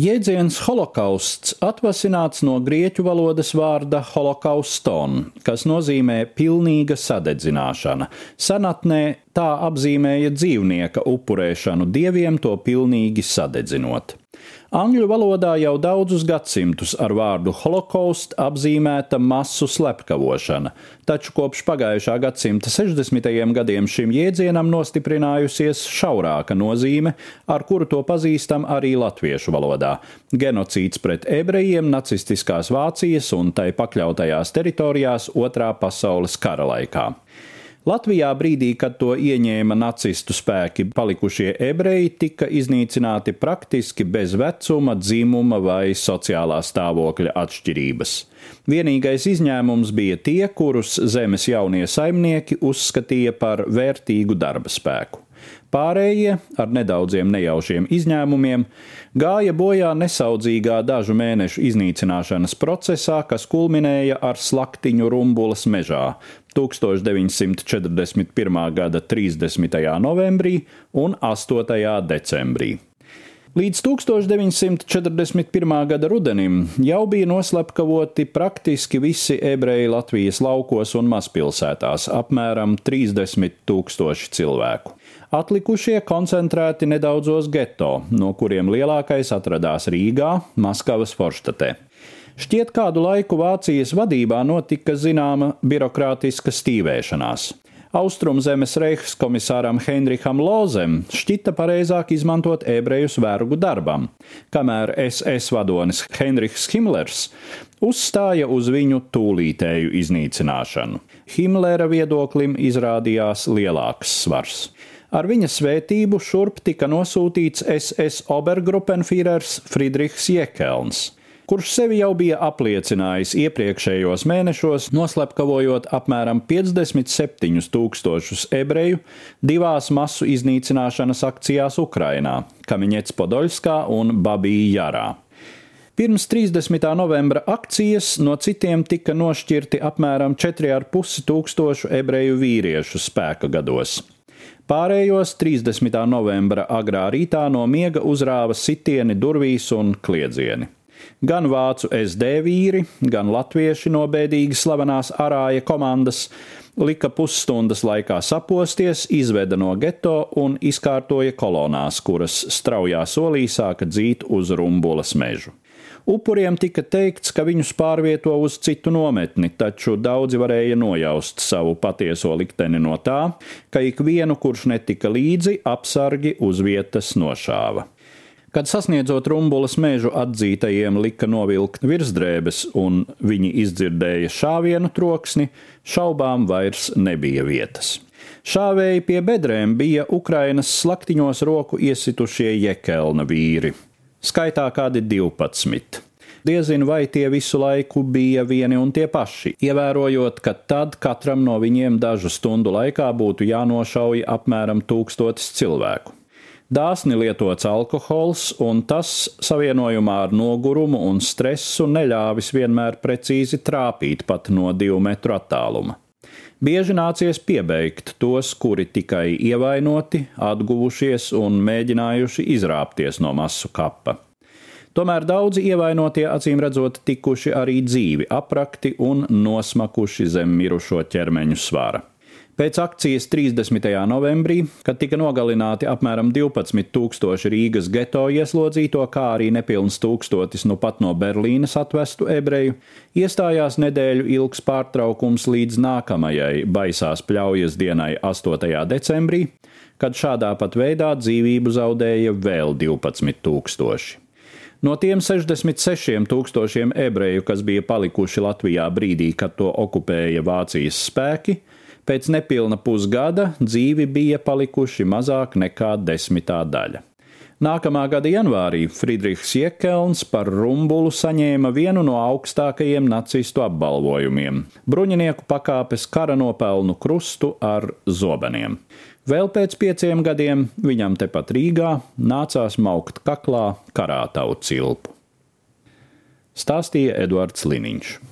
Jēdziens holokausts atvasināts no grieķu valodas vārda holokauston, kas nozīmē pilnīga sadedzināšana. Senatnē tā apzīmēja dzīvnieka upurēšanu dieviem to pilnīgi sadedzinot. Angļu valodā jau daudzus gadsimtus ar vārdu holocaust apzīmēta masu slepkavošana, taču kopš pagājušā gadsimta 60. gadiem šim jēdzienam nostiprinājusies šaurāka nozīme, ar kuru to pazīstam arī latviešu valodā - genocīds pret ebrejiem nacistiskās Vācijas un tai pakļautajās teritorijās Otrā pasaules kara laikā. Latvijā brīdī, kad to ieņēma nacistu spēki, palikušie ebreji tika iznīcināti praktiski bez vecuma, dzimuma vai sociālā stāvokļa atšķirības. Vienīgais izņēmums bija tie, kurus zemes jaunie saimnieki uzskatīja par vērtīgu darba spēku. Pārējie, ar nedaudziem nejaušiem izņēmumiem, gāja bojā nesaudzīgā dažu mēnešu iznīcināšanas procesā, kas kulminēja ar slaktiņu rumbulas mežā 1941. gada 30. novembrī un 8. decembrī. Līdz 1941. gada rudenim jau bija noslepkavoti praktiski visi ebreji Latvijas laukos un mazpilsētās - apmēram 30 tūkstoši cilvēku. Atlikušie koncentrēti nedaudzos geto, no kuriem lielākais atradās Rīgā, Maskavas Forštatē. Šķiet, kādu laiku Vācijas vadībā notika zināma birokrātiska stīvēšanās. Austrumzemes reichs komisāram Heinricham Lozem šķita pareizāk izmantot ebrejus vergu darbam, kamēr SS vadonis Heinrichs Himmlers uzstāja uz viņu tūlītēju iznīcināšanu. Himmlera viedoklim izrādījās lielāks svars. Ar viņa svētību šurp tika nosūtīts SS Obergruppenführers Friedrichs Jekelns kurš sevi jau bija apliecinājis iepriekšējos mēnešos, noslepkavojot apmēram 57 tūkstošus ebreju divās masu iznīcināšanas akcijās Ukrainā - Kamiņets Podoļskā un Babija Jarā. Pirms 30. novembra akcijas no citiem tika nošķirti apmēram 4,5 tūkstošu ebreju vīriešu spēka gados. Pārējos 30. novembra agrā rītā no miega uzrāva sitieni durvīs un kliedzieni. Gan vācu SD vīri, gan latvieši no bēdīgi slavenās arāja komandas lika pusstundas laikā saposties, izveda no geto un izkārtoja kolonās, kuras straujā solī sāka dzīt uz rumbulas mežu. Upuriem tika teikts, ka viņus pārvieto uz citu nometni, taču daudzi varēja nojaust savu patieso likteni no tā, ka ikvienu, kurš netika līdzi, apsargi uz vietas nošāva. Kad sasniedzot rumbulas mežu atzītajiem lika novilkt virsdrēbes un viņi izdzirdēja šāvienu troksni, šaubām vairs nebija vietas. Šāvēji pie bedrēm bija Ukrainas slaktiņos roku iesitušie jekelna vīri. Skaitā kādi 12. Diezinu, vai tie visu laiku bija vieni un tie paši, ievērojot, ka tad katram no viņiem dažu stundu laikā būtu jānošauj apmēram tūkstotis cilvēku. Dāsni lietots alkohols, un tas savienojumā ar nogurumu un stresu neļāvis vienmēr precīzi trāpīt pat no divu metru attāluma. Bieži nācies piebeigt tos, kuri tikai ievainoti, atguvušies un mēģinājuši izrāpties no masu kapa. Tomēr daudzi ievainotie acīm redzot tikuši arī dzīvi aprakti un nosmakuši zem mirušo ķermeņu svara. Pēc akcijas 30. novembrī, kad tika nogalināti apmēram 12,000 Rīgas geto ieslodzīto, kā arī nepilns tūkstotis nu pat no Berlīnes atvestu ebreju, iestājās nedēļu ilgs pārtraukums līdz nākamajai baisās pļaujas dienai 8. decembrī, kad šādā pat veidā dzīvību zaudēja vēl 12,000. No tiem 66 tūkstošiem ebreju, kas bija palikuši Latvijā brīdī, kad to okupēja Vācijas spēki, Pēc nepilna pusgada dzīvi bija palikuši mazāk nekā desmitā daļa. Nākamā gada janvārī Friedrichs Jekelns par rumbulu saņēma vienu no augstākajiem nacistu apbalvojumiem - bruņinieku pakāpes kara nopelnu krustu ar zobeniem. Vēl pēc pieciem gadiem viņam tepat Rīgā nācās maukt kaklā karātavu cilpu. Stāstīja Eduards Liniņš.